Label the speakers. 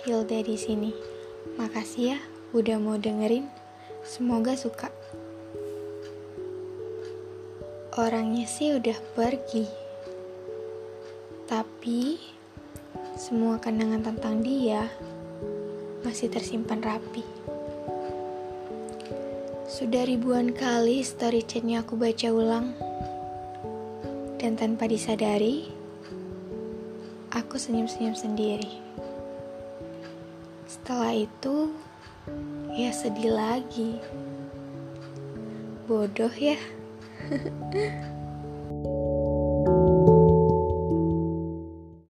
Speaker 1: Hilda di sini. Makasih ya udah mau dengerin. Semoga suka. Orangnya sih udah pergi. Tapi semua kenangan tentang dia masih tersimpan rapi. Sudah ribuan kali story chatnya aku baca ulang. Dan tanpa disadari, aku senyum-senyum sendiri. Setelah itu, ya sedih lagi. Bodoh ya.